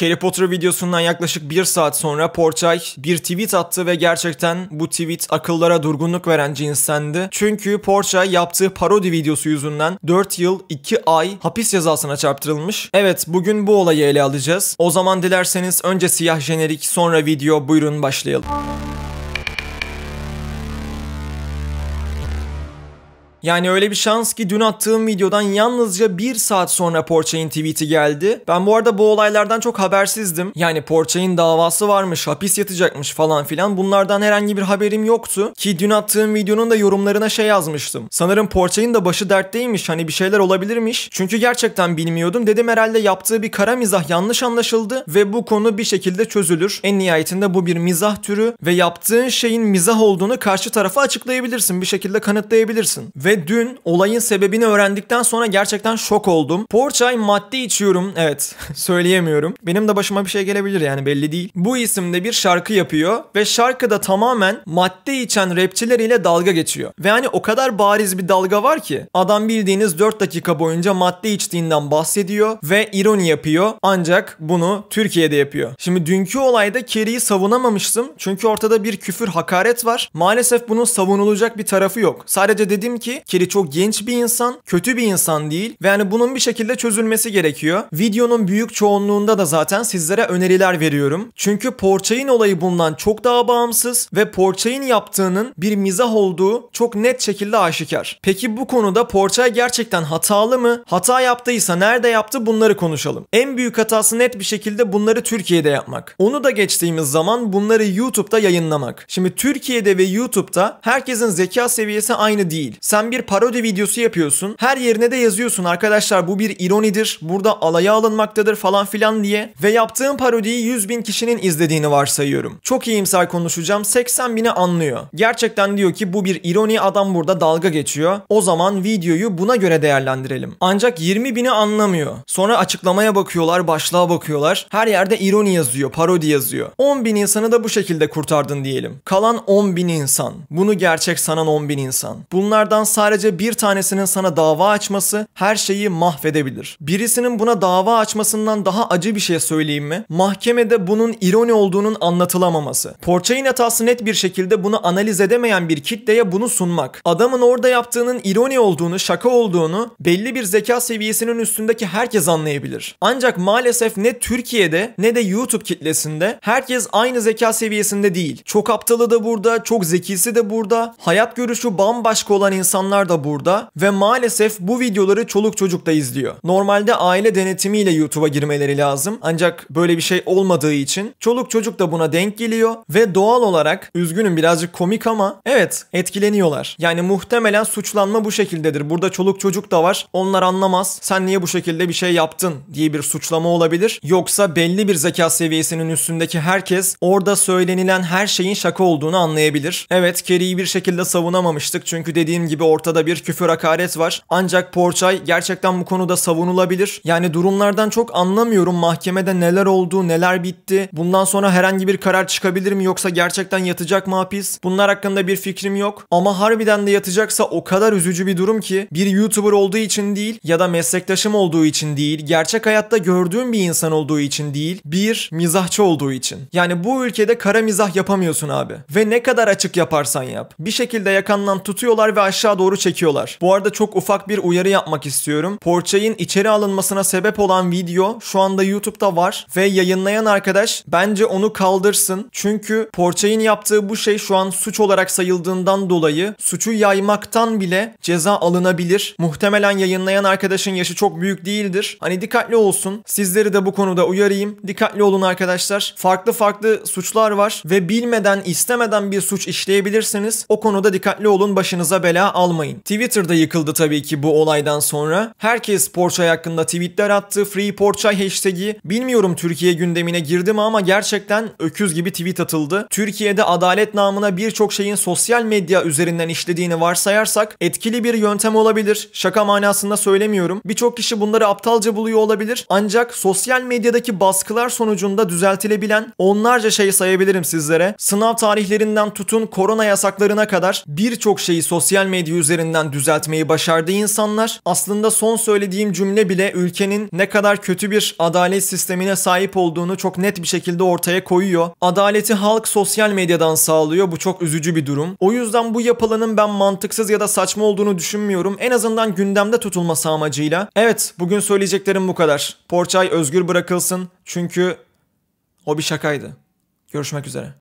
Harry Potter videosundan yaklaşık bir saat sonra Porçay bir tweet attı ve gerçekten bu tweet akıllara durgunluk veren cinstendi. Çünkü Porçay yaptığı parodi videosu yüzünden 4 yıl 2 ay hapis cezasına çarptırılmış. Evet bugün bu olayı ele alacağız. O zaman dilerseniz önce siyah jenerik sonra video buyurun başlayalım. Yani öyle bir şans ki dün attığım videodan yalnızca bir saat sonra Porçay'ın tweet'i geldi. Ben bu arada bu olaylardan çok habersizdim. Yani Porçay'ın davası varmış, hapis yatacakmış falan filan. Bunlardan herhangi bir haberim yoktu. Ki dün attığım videonun da yorumlarına şey yazmıştım. Sanırım Porçay'ın da başı dertteymiş. Hani bir şeyler olabilirmiş. Çünkü gerçekten bilmiyordum. Dedim herhalde yaptığı bir kara mizah yanlış anlaşıldı ve bu konu bir şekilde çözülür. En nihayetinde bu bir mizah türü ve yaptığın şeyin mizah olduğunu karşı tarafa açıklayabilirsin. Bir şekilde kanıtlayabilirsin. Ve dün olayın sebebini öğrendikten sonra gerçekten şok oldum. Porçay madde içiyorum. Evet söyleyemiyorum. Benim de başıma bir şey gelebilir yani belli değil. Bu isimde bir şarkı yapıyor ve şarkıda tamamen madde içen rapçiler ile dalga geçiyor. Ve hani o kadar bariz bir dalga var ki adam bildiğiniz 4 dakika boyunca madde içtiğinden bahsediyor ve ironi yapıyor. Ancak bunu Türkiye'de yapıyor. Şimdi dünkü olayda Kerry'i savunamamıştım. Çünkü ortada bir küfür hakaret var. Maalesef bunun savunulacak bir tarafı yok. Sadece dedim ki Keri çok genç bir insan, kötü bir insan değil ve yani bunun bir şekilde çözülmesi gerekiyor. Videonun büyük çoğunluğunda da zaten sizlere öneriler veriyorum. Çünkü Porçay'ın olayı bundan çok daha bağımsız ve Porçay'ın yaptığının bir mizah olduğu çok net şekilde aşikar. Peki bu konuda Porçay gerçekten hatalı mı? Hata yaptıysa nerede yaptı bunları konuşalım. En büyük hatası net bir şekilde bunları Türkiye'de yapmak. Onu da geçtiğimiz zaman bunları YouTube'da yayınlamak. Şimdi Türkiye'de ve YouTube'da herkesin zeka seviyesi aynı değil. Sen bir parodi videosu yapıyorsun. Her yerine de yazıyorsun arkadaşlar bu bir ironidir. Burada alaya alınmaktadır falan filan diye. Ve yaptığım parodiyi 100 bin kişinin izlediğini varsayıyorum. Çok iyimser konuşacağım. 80 bini anlıyor. Gerçekten diyor ki bu bir ironi adam burada dalga geçiyor. O zaman videoyu buna göre değerlendirelim. Ancak 20 bini anlamıyor. Sonra açıklamaya bakıyorlar, başlığa bakıyorlar. Her yerde ironi yazıyor, parodi yazıyor. 10 bin insanı da bu şekilde kurtardın diyelim. Kalan 10 bin insan. Bunu gerçek sanan 10 bin insan. Bunlardan sadece sadece bir tanesinin sana dava açması her şeyi mahvedebilir. Birisinin buna dava açmasından daha acı bir şey söyleyeyim mi? Mahkemede bunun ironi olduğunun anlatılamaması. Porçay'ın hatası net bir şekilde bunu analiz edemeyen bir kitleye bunu sunmak. Adamın orada yaptığının ironi olduğunu, şaka olduğunu belli bir zeka seviyesinin üstündeki herkes anlayabilir. Ancak maalesef ne Türkiye'de ne de YouTube kitlesinde herkes aynı zeka seviyesinde değil. Çok aptalı da burada, çok zekisi de burada. Hayat görüşü bambaşka olan insanlar insanlar da burada ve maalesef bu videoları çoluk çocuk da izliyor. Normalde aile denetimiyle YouTube'a girmeleri lazım ancak böyle bir şey olmadığı için çoluk çocuk da buna denk geliyor ve doğal olarak üzgünüm birazcık komik ama evet etkileniyorlar. Yani muhtemelen suçlanma bu şekildedir. Burada çoluk çocuk da var. Onlar anlamaz. Sen niye bu şekilde bir şey yaptın diye bir suçlama olabilir. Yoksa belli bir zeka seviyesinin üstündeki herkes orada söylenilen her şeyin şaka olduğunu anlayabilir. Evet Kerry'i bir şekilde savunamamıştık çünkü dediğim gibi ortada bir küfür hakaret var. Ancak Porçay gerçekten bu konuda savunulabilir. Yani durumlardan çok anlamıyorum mahkemede neler oldu, neler bitti. Bundan sonra herhangi bir karar çıkabilir mi yoksa gerçekten yatacak mı hapis? Bunlar hakkında bir fikrim yok. Ama harbiden de yatacaksa o kadar üzücü bir durum ki bir YouTuber olduğu için değil ya da meslektaşım olduğu için değil, gerçek hayatta gördüğüm bir insan olduğu için değil, bir mizahçı olduğu için. Yani bu ülkede kara mizah yapamıyorsun abi. Ve ne kadar açık yaparsan yap. Bir şekilde yakandan tutuyorlar ve aşağı doğru çekiyorlar. Bu arada çok ufak bir uyarı yapmak istiyorum. Porçay'ın içeri alınmasına sebep olan video şu anda YouTube'da var ve yayınlayan arkadaş bence onu kaldırsın. Çünkü Porçay'ın yaptığı bu şey şu an suç olarak sayıldığından dolayı suçu yaymaktan bile ceza alınabilir. Muhtemelen yayınlayan arkadaşın yaşı çok büyük değildir. Hani dikkatli olsun. Sizleri de bu konuda uyarayım. Dikkatli olun arkadaşlar. Farklı farklı suçlar var ve bilmeden istemeden bir suç işleyebilirsiniz. O konuda dikkatli olun başınıza bela almayın unutmayın. Twitter'da yıkıldı tabii ki bu olaydan sonra. Herkes Porçay hakkında tweetler attı. Free Porçay hashtag'i. Bilmiyorum Türkiye gündemine girdi mi ama gerçekten öküz gibi tweet atıldı. Türkiye'de adalet namına birçok şeyin sosyal medya üzerinden işlediğini varsayarsak etkili bir yöntem olabilir. Şaka manasında söylemiyorum. Birçok kişi bunları aptalca buluyor olabilir. Ancak sosyal medyadaki baskılar sonucunda düzeltilebilen onlarca şey sayabilirim sizlere. Sınav tarihlerinden tutun korona yasaklarına kadar birçok şeyi sosyal medya üzerinden düzeltmeyi başardı insanlar. Aslında son söylediğim cümle bile ülkenin ne kadar kötü bir adalet sistemine sahip olduğunu çok net bir şekilde ortaya koyuyor. Adaleti halk sosyal medyadan sağlıyor. Bu çok üzücü bir durum. O yüzden bu yapılanın ben mantıksız ya da saçma olduğunu düşünmüyorum. En azından gündemde tutulması amacıyla. Evet, bugün söyleyeceklerim bu kadar. Porçay özgür bırakılsın çünkü o bir şakaydı. Görüşmek üzere.